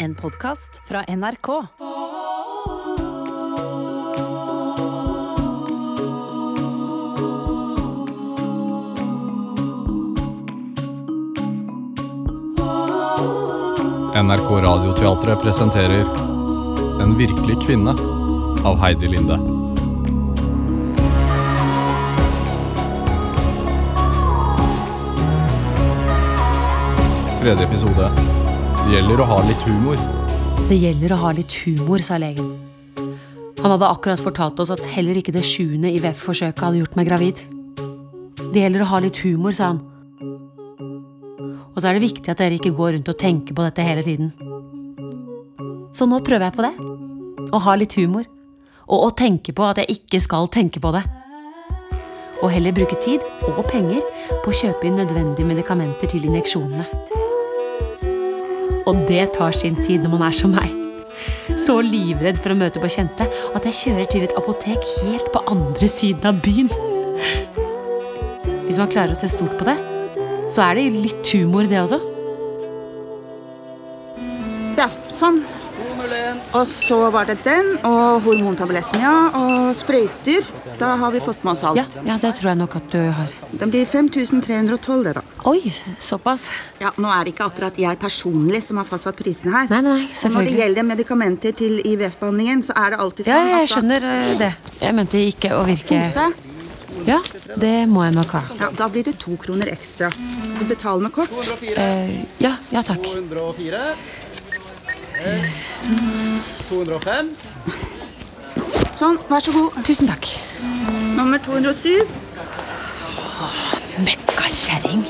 En podkast fra NRK. NRK Radioteatret presenterer En virkelig kvinne av Heidi Linde. Tredje episode. Det gjelder å ha litt humor. Det gjelder å ha litt humor, sa legen. Han hadde akkurat fortalt oss at heller ikke det sjuende IVF-forsøket hadde gjort meg gravid. Det gjelder å ha litt humor, sa han. Og så er det viktig at dere ikke går rundt og tenker på dette hele tiden. Så nå prøver jeg på det. Å ha litt humor. Og å tenke på at jeg ikke skal tenke på det. Og heller bruke tid og penger på å kjøpe inn nødvendige medikamenter til injeksjonene. Og det tar sin tid når man er som meg. Så livredd for å møte på kjente at jeg kjører til et apotek helt på andre siden av byen. Hvis man klarer å se stort på det, så er det litt humor, det også. Ja, sånn. Og så var det den, og hormontabletten, ja. Og sprøyter. Da har vi fått med oss alt. Ja, ja, det tror jeg nok at du har. Den blir 5312, det, da. Oi, såpass. Ja, Nå er det ikke akkurat jeg personlig som har fastsatt prisene her. Nei, nei, selvfølgelig. Når det gjelder medikamenter til IVF-behandlingen, så er det alltid sånn Ja, jeg skjønner eh, det. Jeg mente ikke å virke Pose. Ja, det må jeg nok ha. Ja, da blir det to kroner ekstra. Du betaler med kort. Eh, ja, ja takk. 204. Eh, 205. Sånn, vær så god. Tusen takk. Nummer 207. Møkkakjerring.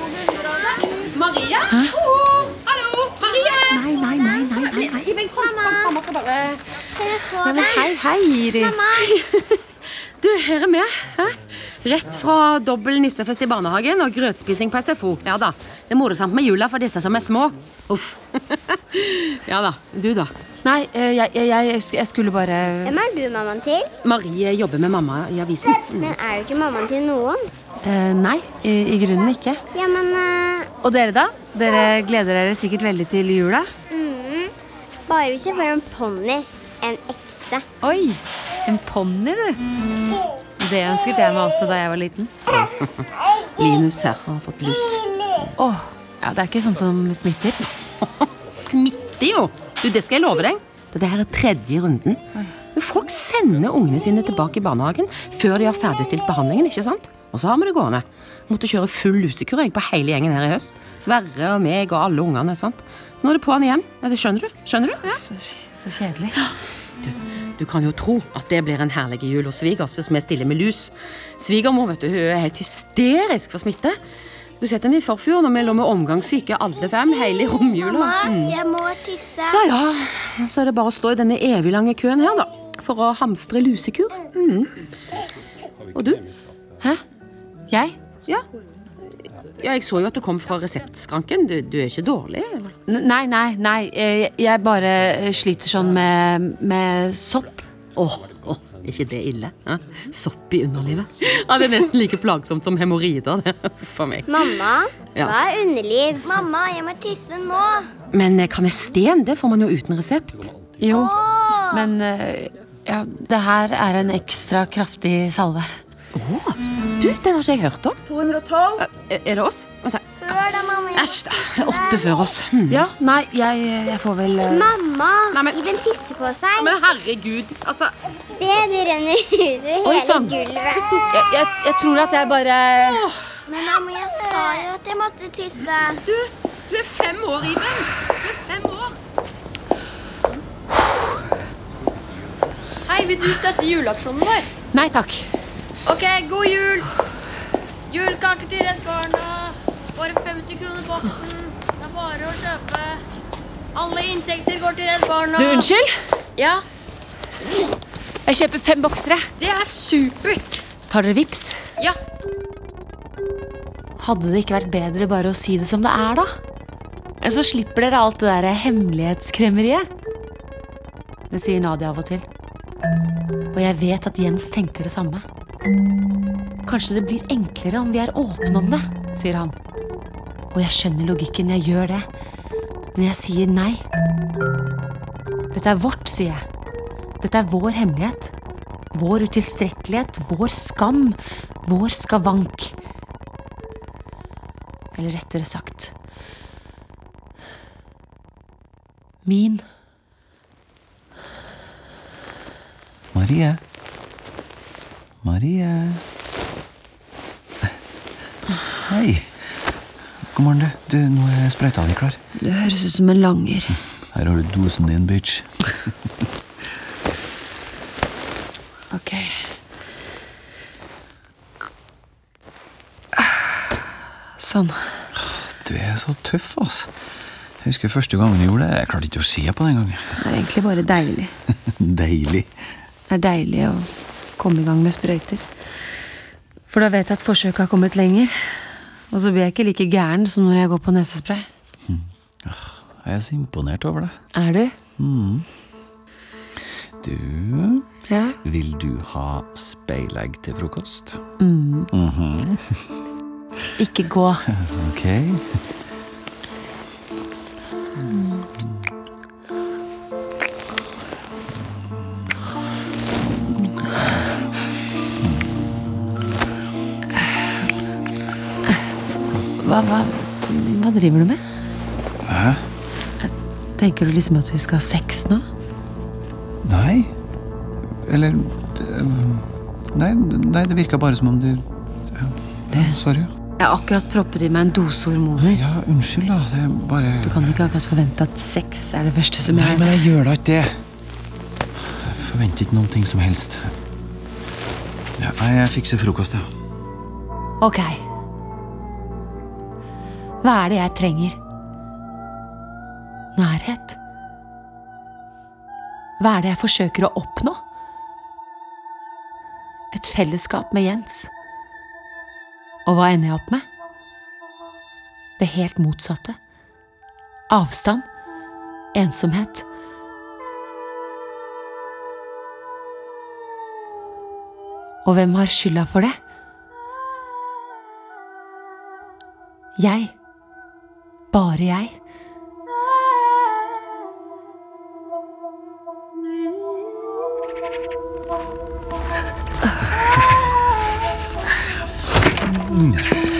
Maria? Hallo, Marie! Nei, nei, nei, nei, nei, nei. Men kom, kom, mamma skal bare Nei, men hei, hei, Iris. Mamma. Du, her er vi. Rett fra dobbel nissefest i barnehagen og grøtspising på SFO. Ja da. Det er morsomt med jula for disse som er små. Uff. ja da. Du, da? Nei, eh, jeg, jeg, jeg, jeg skulle bare Hvem er du mammaen til? Marie jobber med mamma i avisen. Men er du ikke mammaen til noen? Eh, Nei, i, i grunnen ikke. Ja, men uh, Og dere, da? Dere gleder dere sikkert veldig til jula? mm, Bare hvis jeg får en ponni. En ekte. Oi, en ponni, du. Det ønsket jeg meg også da jeg var liten. Linus her har fått lus. Åh, ja, Det er ikke sånn som smitter. Smitter jo! Du, Det skal jeg love deg. Dette her er tredje runden. Men Folk sender ungene sine tilbake i barnehagen før de har ferdigstilt behandlingen. ikke sant? Og så har vi det gående. Måtte kjøre full lusekur på hele gjengen her i høst. Sverre og meg og alle ungene. sant? Så nå er det på'n igjen. Det skjønner du? Skjønner du? Ja. Så, så kjedelig. Du kan jo tro at det blir en herlig jul hos svigers hvis vi stiller med lus. Svigermor vet du, hun er helt hysterisk for smitte. Du setter henne i forfjor når vi lå med omgangssyke alle fem hele romjula. Mm. jeg må tisse. Ja, ja. Så er det bare å stå i denne evig lange køen her, da. For å hamstre lusekur. Mm. Og du? Hæ? Jeg? Ja. ja, jeg så jo at du kom fra reseptskranken. Du, du er ikke dårlig? eller? Nei, nei, nei. Jeg, Jeg bare eh, sliter sånn med, med sopp. Åh, oh, oh, ikke det ille? hæ? Sopp i underlivet. Ja, Det er nesten like plagsomt som hemoroider. For meg. Mamma, Ja. hva er underliv? Mamma, jeg må tisse nå. Men eh, kanesten, det får man jo uten resept. Jo, men eh, ja, det her er en ekstra kraftig salve. Åh, du, den har ikke jeg hørt om. 212. Eh, Er det oss? Æsj, da. det Åtte før oss. Hm. Ja, nei, jeg, jeg får vel uh... Mamma, Nei, men- tisse på seg. Men herregud, altså Se, det renner ut over hele sånn. gulvet. jeg, jeg, jeg tror at jeg bare Men mamma, jeg sa jo at jeg måtte tisse. Du, du er fem år, Iben. Du er fem år. Hei, vil du støtte juleaksjonen vår? Nei takk. Ok, god jul! Julekaker til Redd Barna. Bare 50 kroner boksen. Det er bare å kjøpe. Alle inntekter går til Redd Barna. Du, unnskyld? Ja, Jeg kjøper fem boksere. det er supert. Tar dere vips? Ja, Hadde det ikke vært bedre bare å si det som det er, da? Så slipper dere alt det der hemmelighetskremmeriet. Det sier Nadia av og til. Og jeg vet at Jens tenker det samme. Kanskje det blir enklere om vi er åpne om det, sier han. Og jeg skjønner logikken, jeg gjør det. Men jeg sier nei. Dette er vårt, sier jeg. Dette er vår hemmelighet. Vår utilstrekkelighet, vår skam, vår skavank. Eller rettere sagt Min. Marie. Marie. Hei. God morgen, du. du. Nå er sprøyta di klar. Du høres ut som en langer. Her har du dosen din, bitch. Ok. Sånn. Du er så tøff, ass. Jeg husker første gangen jeg gjorde det. Jeg klarte ikke å se på den gangen. Det er egentlig bare deilig. Deilig. Det er deilig å komme i gang med sprøyter. For da vet jeg at forsøket har kommet lenger. Og så blir jeg ikke like gæren som når jeg går på nesespray. Jeg er så imponert over deg. Er du? Mm. Du Ja. Vil du ha speilegg til frokost? Mm. Mhm. Ikke gå. Ok. Hva, hva, hva driver du med? Hæ? Tenker du liksom at vi skal ha sex nå? Nei. Eller Nei, nei det virka bare som om du ja, Sorry. Jeg har akkurat proppet i meg en dose hormoner. Ja, unnskyld, da. Det er bare Du kan ikke akkurat forvente at sex er det første som Nei, men jeg gjør da ikke det. Jeg forventer ikke noen ting som helst. Ja, jeg fikser frokost, jeg. Ja. Ok. Hva er det jeg trenger? Nærhet. Hva er det jeg forsøker å oppnå? Et fellesskap med Jens. Og hva ender jeg opp med? Det helt motsatte. Avstand. Ensomhet. Og hvem har skylda for det? Jeg. Bare jeg.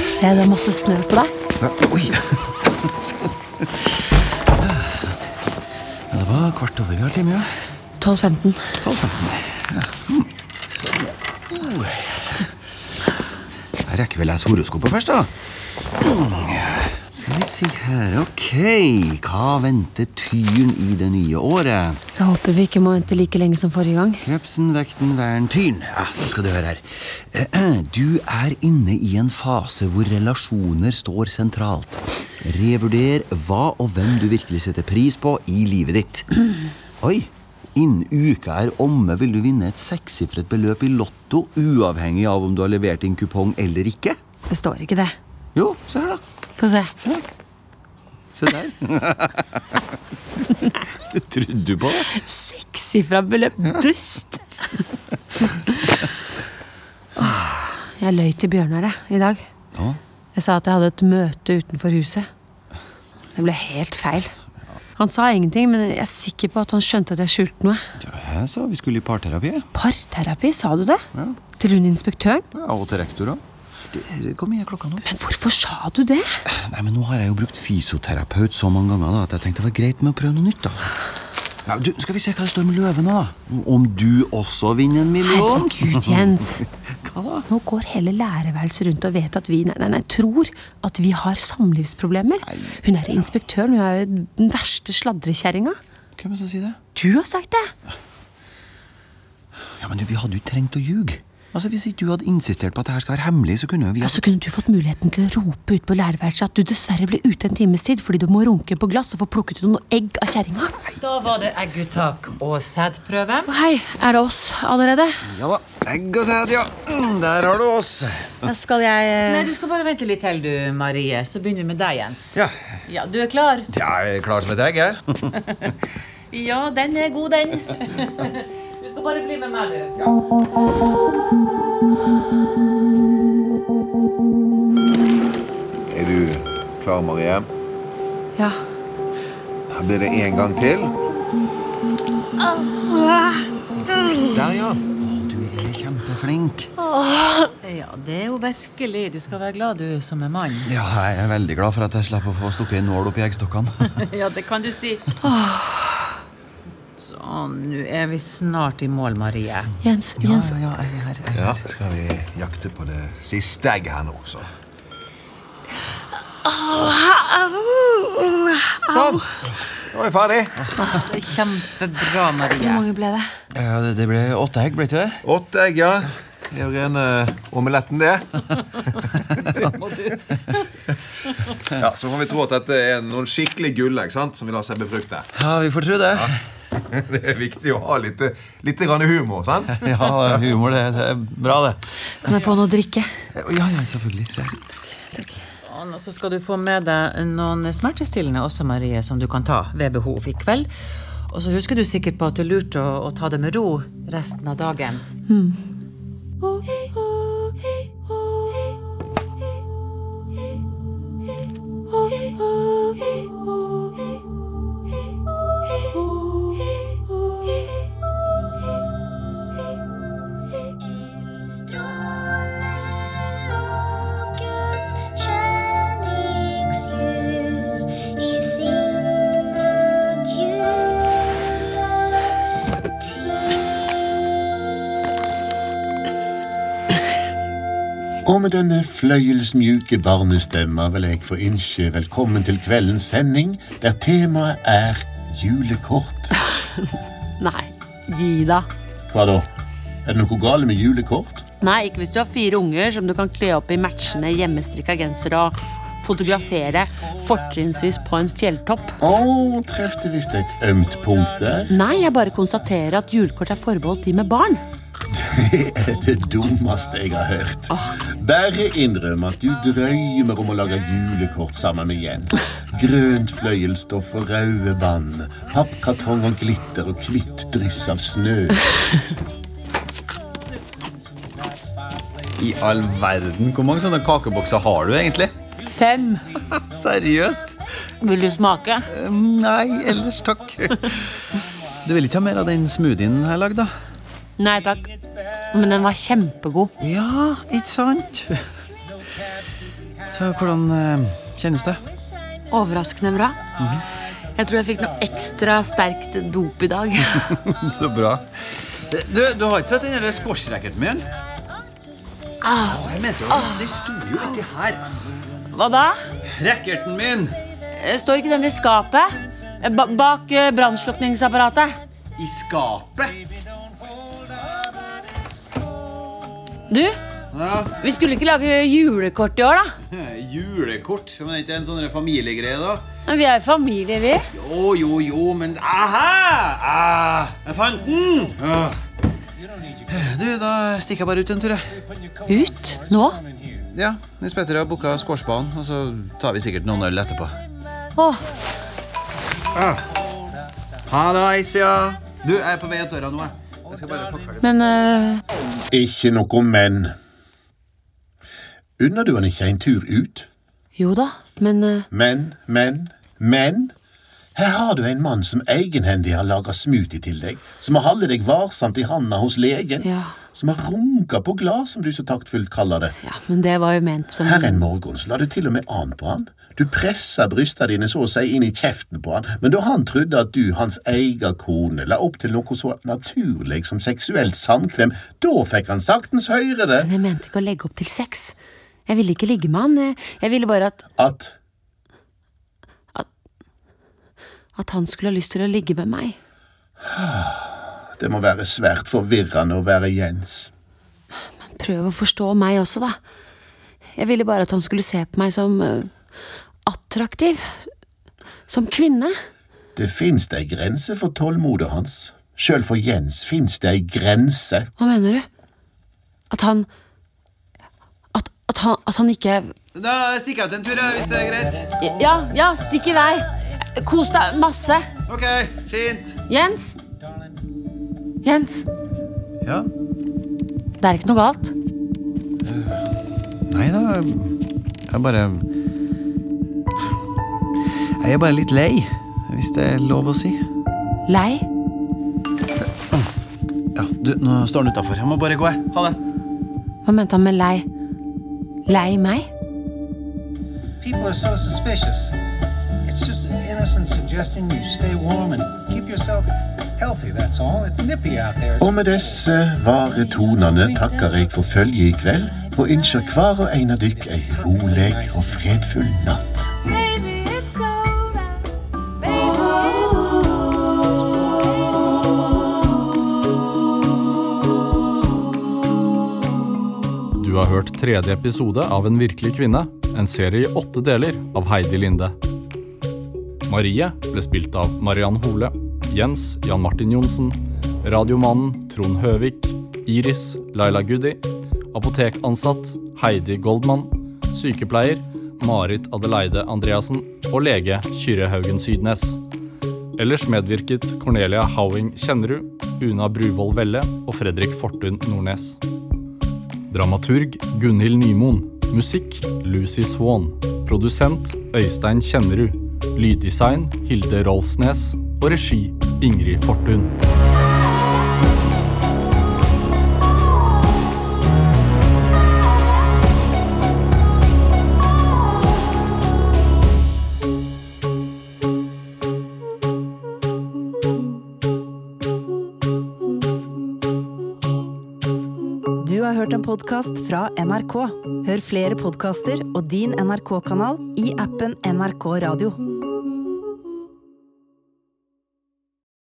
Se, det er masse snø på deg. Ja, Oi! Ja, det var kvart over i har time, ja. 12.15. 12.15. Ja. Mm. Oh. Da rekker vel å lese horoskopet først, da. Mm. Vi se her, ok. Hva venter tyren i det nye året? Jeg håper vi ikke må vente like lenge som forrige gang. Krepsen, vekten, væren, tyren. Ja, nå skal du høre her. Eh, Du er inne i en fase hvor relasjoner står sentralt. Revurder hva og hvem du virkelig setter pris på i livet ditt. Oi, innen uka er omme vil du vinne et sekssifret beløp i lotto, uavhengig av om du har levert inn kupong eller ikke. Det står ikke det. Jo, se her, da. Få se. Se der. det Trodde du på da. Sekssifra beløp. Dust! Jeg løy til Bjørnar jeg, i dag. Ja. Jeg sa at jeg hadde et møte utenfor huset. Det ble helt feil. Han sa ingenting, men jeg er sikker på at han skjønte at jeg skjulte noe. Ja, Jeg sa vi skulle i parterapi. Parterapi, sa du det? Ja. Til hun inspektøren? Ja, og til rektor òg. Hvor mye er klokka nå? Men hvorfor sa du det? Nei, men Nå har jeg jo brukt fysioterapeut så mange ganger da, at jeg tenkte det var greit med å prøve noe nytt. da. Ja, du, Skal vi se hva det står med løvene, da? Om du også vinner en million? Herregud, Jens. Hva da? Nå går hele lærerværelset rundt og vet at vi nei, nei, nei, tror at vi har samlivsproblemer. Hun er inspektøren, hun er jo den verste sladrekjerringa. Hvem er det som sier det? Du har sagt det. Ja, men du, Vi hadde jo trengt å ljuge. Altså, Hvis ikke du hadde insistert på at dette skal være hemmelig, så kunne vi Ja, så kunne du fått muligheten til å rope ut på lærerværelset at du dessverre ble ute en times tid fordi du må runke på glass og få plukket ut noen egg av kjerringa. Da var det egguttak og sædprøve. Hei, er det oss allerede? Ja da. Egg og sæd, ja. Mm, Der har du oss. Da skal jeg eh, Nei, Du skal bare vente litt til, du, Marie. Så begynner vi med deg, Jens. Ja. Ja, Du er klar? Ja, jeg er klar som et egg, jeg. Ja, den er god, den. Skal bare bli med meg, du. Er du klar, Marie? Ja. Her blir det en gang til. Der, ja. Å, du er kjempeflink. Ja, det er jo virkelig. Du skal være glad du som er mann. Ja, jeg er veldig glad for at jeg slipper å få stukket en nål opp i eggstokkene. ja, det kan du si. Sånn, nå er vi snart i mål, Marie. Jens, Ja, Jens. ja, jeg er her. Jeg er Ja, skal vi jakte på det siste egget her nå, så. Sånn. Da er vi ferdig. Det er Kjempebra, Hvor mange ble det? Ja, det, det ble åtte egg, ble det ikke det? Åtte egg, ja. Det er jo rene omeletten, det. Ja, Så kan vi tro at dette er noen skikkelig gullegg som vil lar seg befrukte. Ja, vi får tro det. Det er viktig å ha litt, litt grann humor. sant? Ja, humor, det, det er bra, det. Kan jeg få noe å drikke? Ja, ja, selvfølgelig. Se. Sånn, og så skal du få med deg noen smertestillende også, Marie, som du kan ta ved behov i kveld. Og så husker du sikkert på at det er lurt å, å ta det med ro resten av dagen. Og med denne fløyelsmjuke barnestemma vil jeg få ønske velkommen til kveldens sending, der temaet er julekort. Nei, gi deg. Hva da? Er det noe galt med julekort? Nei, ikke hvis du har fire unger som du kan kle opp i matchende hjemmestrikka genser og fotografere, fortrinnsvis på en fjelltopp. Å, trefte visst et ømt punkt der. Nei, jeg bare konstaterer at julekort er forbeholdt de med barn. Det er det dummeste jeg har hørt. Bare innrøm at du drømmer om å lage julekort sammen med Jens. Grønt fløyelsstoff og røde bånd, pappkartong og glitter og hvitt dryss av snø. I all verden, hvor mange sånne kakebokser har du egentlig? Fem. Seriøst? Vil du smake? Nei, ellers takk. Du vil ikke ha mer av den smoothien jeg lagde? Nei takk. Men den var kjempegod. Ja, ikke sant? Så hvordan eh, kjennes det? Overraskende bra. Jeg tror jeg fikk noe ekstra sterkt dop i dag. Så bra. Du, du har ikke sett den squash-racketen min? Ah. Jeg mente jo, Det sto jo ikke her. Hva da? Racketen min! Eh, Står ikke den i skapet? Eh, Ba bak brannslukningsapparatet? I skapet? Du, Ja. vi skulle ikke lage julekort i år, da? Julekort? Men er ikke en sånn familiegreie, da? Men vi er familie, vi. Jo, jo, jo, men Aha! Ah, jeg fant den! Ah. Du, da stikker jeg bare ut en tur, jeg. Ut? Nå? Ja, Nils Petter har booka squashbanen, og så tar vi sikkert noen øl etterpå. Åh, Ha det, Aisia. Du, jeg er på vei opp døra nå, jeg. Men uh... Ikke noe men. Unner du han ikke en tur ut? Jo da, men uh... Men, men, men Her har du en mann som egenhendig har laga smoothie til deg, som har holdt deg varsomt i handa hos legen, Ja, som har runka på glad, som du så taktfullt kaller det. ja, men det var jo ment som Her en morgen så la du til og med an på han. Du pressa brysta dine så å si inn i kjeften på han, men da han trodde at du, hans egen kone, la opp til noe så naturlig som seksuelt samkvem, da fikk han saktens høre det. Men jeg mente ikke å legge opp til sex. Jeg ville ikke ligge med han. Jeg, ville bare at, At at han skulle ha lyst til å ligge med meg. det må være svært forvirrende å være Jens. Men Prøv å forstå meg også, da. Jeg ville bare at han skulle se på meg som eh, attraktiv. Som kvinne. Det fins ei grense for tålmodet hans. Sjøl for Jens fins det ei grense. Hva mener du? At han At, at, han, at han ikke Da stikker jeg ut en tur, hvis det er greit. Ja, ja, stikk i vei. Kos deg masse. Ok, fint. Jens? Jens, Ja. det er ikke noe galt. Nei da, jeg er bare Jeg er bare litt lei, hvis det er lov å si. Lei? Ja, du, Nå står han utafor. Jeg må bare gå. jeg. Ha det. Hva mente han med lei? Lei meg? People are so suspicious. Og med disse vare tonene takker jeg for følget i kveld, og ønsker hver og en av dykk ei rolig og fredfull natt. Du har hørt tredje episode av En virkelig kvinne, en serie i åtte deler av Heidi Linde. Marie ble spilt av Mariann Hole, Jens Jan Martin Johnsen, radiomannen Trond Høvik, Iris Laila Goody, apotekansatt Heidi Goldmann, sykepleier Marit Adeleide Andreassen og lege Kyrre Haugen Sydnes. Ellers medvirket Cornelia Howing Kjennerud, Una Bruvoll Velle og Fredrik Fortun Nordnes. Dramaturg Gunhild Nymoen. Musikk Lucy Swan. Produsent Øystein Kjennerud. Lyddesign Hilde Rolfsnes. Og regi Ingrid Fortun. Du har hørt en podkast fra NRK. Hør flere podkaster og din NRK-kanal i appen NRK Radio.